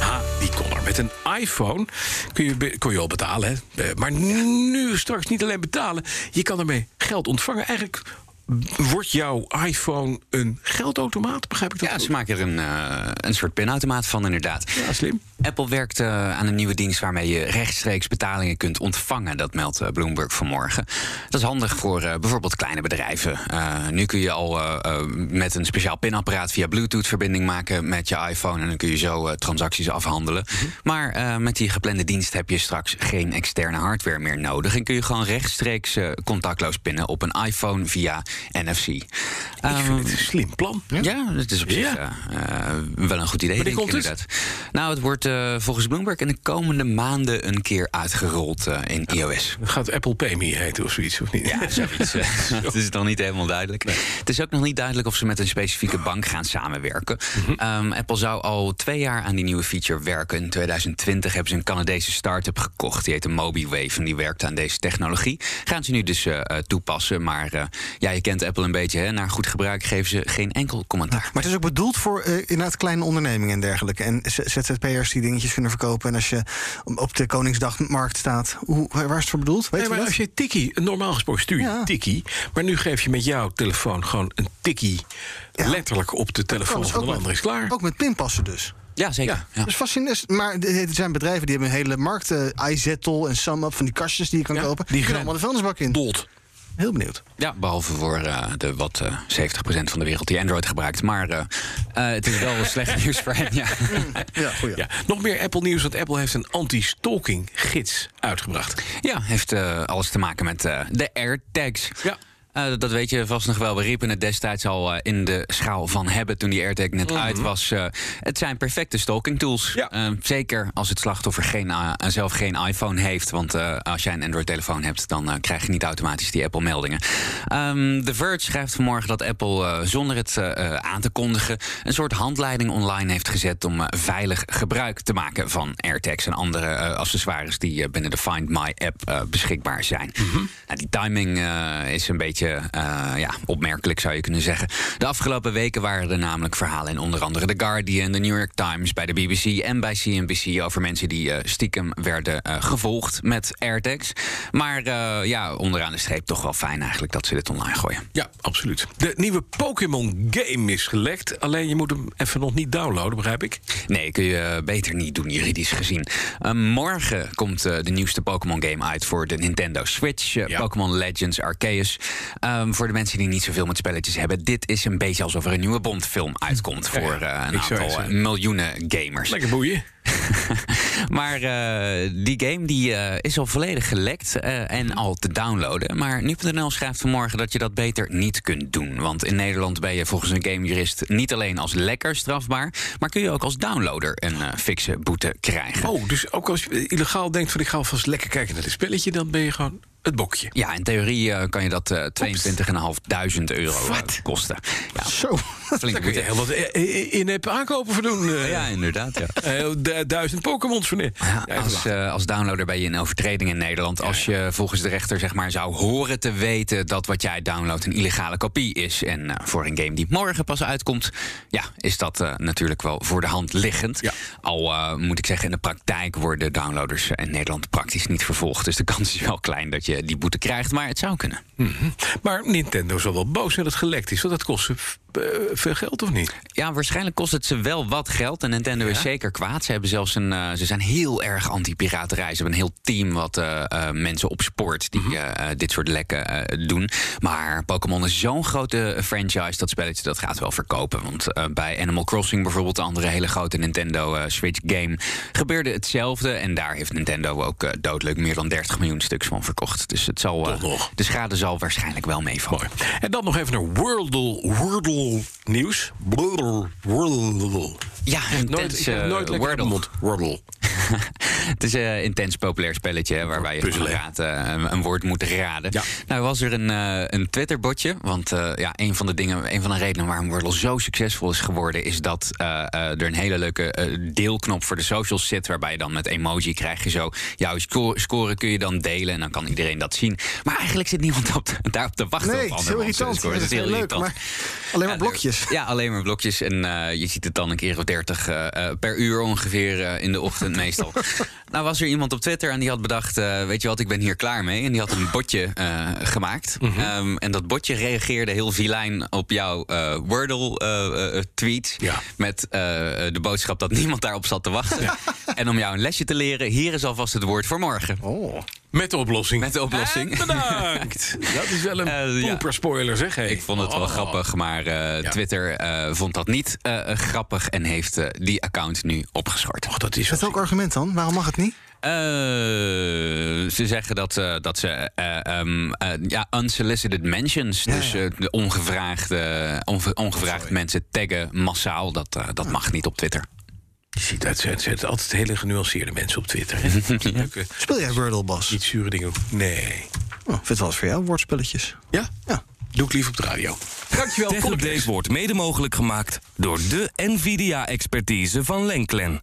Ha, die kon er. Met een iPhone kun je, kon je al betalen. Hè? Eh, Maar nu straks niet alleen betalen. Je kan ermee geld ontvangen. Eigenlijk wordt jouw iPhone een geldautomaat. Begrijp ik dat Ja, goed? ze maken er een, eh, een soort pinautomaat van, inderdaad. Ja, slim. Apple werkt eh, aan een nieuwe dienst waarmee je rechtstreeks betalingen kunt ontvangen. Dat meldt eh, Bloomberg vanmorgen. Dat is handig voor eh, bijvoorbeeld kleine bedrijven. Nu kun je al met een speciaal pinapparaat via Bluetooth verbinding maken met je iPhone. En dan kun je zo transacties afhandelen. Maar eh, met die geplande dienst heb je straks geen externe hardware meer nodig. En kun je gewoon rechtstreeks contactloos pinnen op een iPhone via NFC. Ik Ehm, vind het een slim plan. ja, dat is op zich Ja. wel een goed idee. Wanneer denk ik, komt het? inderdaad. Nou, het wordt eh, volgens Bloomberg in de komende maanden een keer uitgerold eh, in iOS. Gaat Apple Pay Me heten of zoiets, of niet? Ja, zoiets. Het is nog niet helemaal duidelijk. Het is ook nog niet duidelijk of ze met een specifieke bank gaan samenwerken. Mhm. Ehm, Apple zou al twee jaar aan die nieuwe feature werken. In 2020 hebben ze een Canadese start-up gekocht. Die heet de MobiWave en die werkt aan deze technologie. Gaan ze nu dus eh, eh, toepassen. Maar eh, ja, je kent Apple een beetje. Hè? Naar goed gebruik geven ze geen enkel commentaar. Maar het is ook bedoeld voor eh, inderdaad kleine ondernemingen en dergelijke. En ZZP'ers die dingetjes kunnen verkopen. En als je op de Koningsdagmarkt staat, hoe, waar is het voor bedoeld? Weet Nee, je maar dat? als je tikkie, normaal gesproken stuur je Ja. tikkie, maar nu geef je met jouw telefoon gewoon een tikkie Ja. letterlijk op de telefoon dus van ook de met- ander is klaar. Ook met pinpassen dus. Ja, zeker. Ja. Ja. Dat is fascinerend. Maar er zijn bedrijven die hebben een hele markt. eh iZettle en SumUp, van die kastjes die je kan Ja, kopen. die gaan- allemaal de vuilnisbak in. Dolt. Heel benieuwd. Ja, behalve voor eh, de wat eh 70% van de wereld die Android gebruikt. Maar eh, eh, het is wel slecht nieuws voor hen. Ja. Ja, goeie. Ja, nog meer Apple nieuws, want Apple heeft een anti-stalking gids uitgebracht. ja, heeft eh, alles te maken met eh, de AirTags. Ja. Eh, dat weet je vast nog wel. We riepen het destijds al eh, in de schaal van hebben toen die AirTag net uit was. Eh, het zijn perfecte stalking tools. Ja. Zeker als het slachtoffer geen, zelf geen iPhone heeft. Want als jij een Android-telefoon hebt, dan krijg je niet automatisch die Apple-meldingen. Ehm The Verge schrijft vanmorgen dat Apple zonder het aan te kondigen een soort handleiding online heeft gezet om veilig gebruik te maken van AirTags en andere accessoires die binnen de Find My app beschikbaar zijn. Nou, die timing is een beetje eh, ja, opmerkelijk, zou je kunnen zeggen. De afgelopen weken waren er namelijk verhalen in onder andere The Guardian, The New York Times, bij de BBC en bij CNBC over mensen die eh, stiekem werden eh, gevolgd met AirTags. Maar ja, onderaan de streep toch wel fijn eigenlijk dat ze dit online gooien. Ja, absoluut. De nieuwe Pokémon game is gelekt. Alleen je moet hem even nog niet downloaden, begrijp ik. Nee, kun je beter niet doen, juridisch gezien. Morgen komt de nieuwste Pokémon game uit voor de Nintendo Switch. Ja. Pokémon Legends Arceus. Ehm, voor de mensen die niet zoveel met spelletjes hebben... dit is een beetje alsof er een nieuwe Bond-film uitkomt... Voor eh, een Ik aantal eh, miljoenen gamers. Lekker boeien. maar eh, die game die, is al volledig gelekt en al te downloaden. Maar nu.nl schrijft vanmorgen dat je dat beter niet kunt doen. Want in Nederland ben je volgens een gamejurist niet alleen als lekker strafbaar... maar kun je ook als downloader een fikse boete krijgen. Oh, dus ook als je illegaal denkt van ik ga alvast lekker kijken naar dit spelletje... dan ben je gewoon het bokje. Ja, in theorie eh, kan je dat eh 22.500 euro eh, kosten. Ja, Zo. Flink Daar kun je heel wat eh, in-app aankopen voor doen. eh. Ja, inderdaad, ja. Eh, du- duizend Pokémons voor neer. Ja, als, eh, als downloader ben je in overtreding in Nederland. Als je volgens de rechter zeg maar, zou horen te weten dat wat jij downloadt een illegale kopie is. En eh, voor een game die morgen pas uitkomt, ja, is dat eh, natuurlijk wel voor de hand liggend. Al eh, moet ik zeggen, in de praktijk worden downloaders in Nederland praktisch niet vervolgd. Dus de kans is wel klein dat je die boete krijgt, maar het zou kunnen. Maar Nintendo zal wel boos zijn dat het gelekt is. Want dat kost eh, veel geld, of niet? Ja, waarschijnlijk kost het ze wel wat geld. En Nintendo is zeker kwaad. Ze, hebben zelfs een, eh, ze zijn heel erg anti-piraterij. Ze hebben een heel team wat eh, eh, mensen opspoort die eh, dit soort lekken eh, doen. Maar Pokémon is zo'n grote franchise. Dat spelletje dat gaat wel verkopen. Want eh, bij Animal Crossing bijvoorbeeld, de andere hele grote Nintendo eh, Switch game, gebeurde hetzelfde. En daar heeft Nintendo ook eh, doodleuk meer dan 30 miljoen stuks van verkocht. Dus het zal, eh, de schade zal waarschijnlijk wel meevallen. En dan nog even een Wordle, Wordle nieuws. Wordle. Ja, Nooit, ik heb nooit lekker in mijn mond. Wordle. Het is een intens populair spelletje hè, waarbij je raad, eh, een woord moet raden. Ja. Nou was er een, eh, een Twitter-botje. Want eh, ja, een van de dingen, een van de redenen waarom Wordle zo succesvol is geworden, is dat eh, eh, er een hele leuke eh, deelknop voor de socials zit. Waarbij je dan met emoji krijg je zo jouw sco- score kun je dan delen. En dan kan iedereen dat zien. Maar eigenlijk zit niemand op de- daarop te wachten. Nee, op het is heel irritant. Het is heel leuk, irritant. maar alleen maar Ja, blokjes. Ja, alleen maar blokjes. En eh, je ziet het dan een keer of dertig eh, eh, per uur ongeveer eh, in de ochtend meestal. nou was er iemand op Twitter en die had bedacht... eh, weet je wat, ik ben hier klaar mee. En die had een botje eh, gemaakt. Mhm. Ehm, en dat botje reageerde heel vilijn op jouw eh, Wordle-tweet... Ja. met de boodschap dat niemand daarop zat te wachten. en om jou een lesje te leren, hier is alvast het woord voor morgen. Oh. Met de oplossing. Met de oplossing. En bedankt. Dat is wel een ja. poeper spoiler, zeg. Hey. Ik vond het wel Oh. grappig, maar eh, Ja. Twitter eh, vond dat niet eh, grappig en heeft die account nu opgeschort. Och, dat is Met welk argument dan? Waarom mag het niet? Eh, ze zeggen dat, eh, dat ze eh, ehm, eh, ja, unsolicited mentions, Ja, dus de ongevraagde, onge- ongevraagd mensen taggen massaal, dat, dat mag niet op Twitter. Je ziet uit, het zijn altijd hele genuanceerde mensen op Twitter. hè? Leuke, Speel jij Wordle, Bas? niet zure dingen. Nee. Oh, ik vind het wel eens voor jou, woordspelletjes. Ja? Ja. Doe ik liever op de radio. Dankjewel. Tech Volgende Update wordt mede mogelijk gemaakt door de NVIDIA-expertise van Lenklen.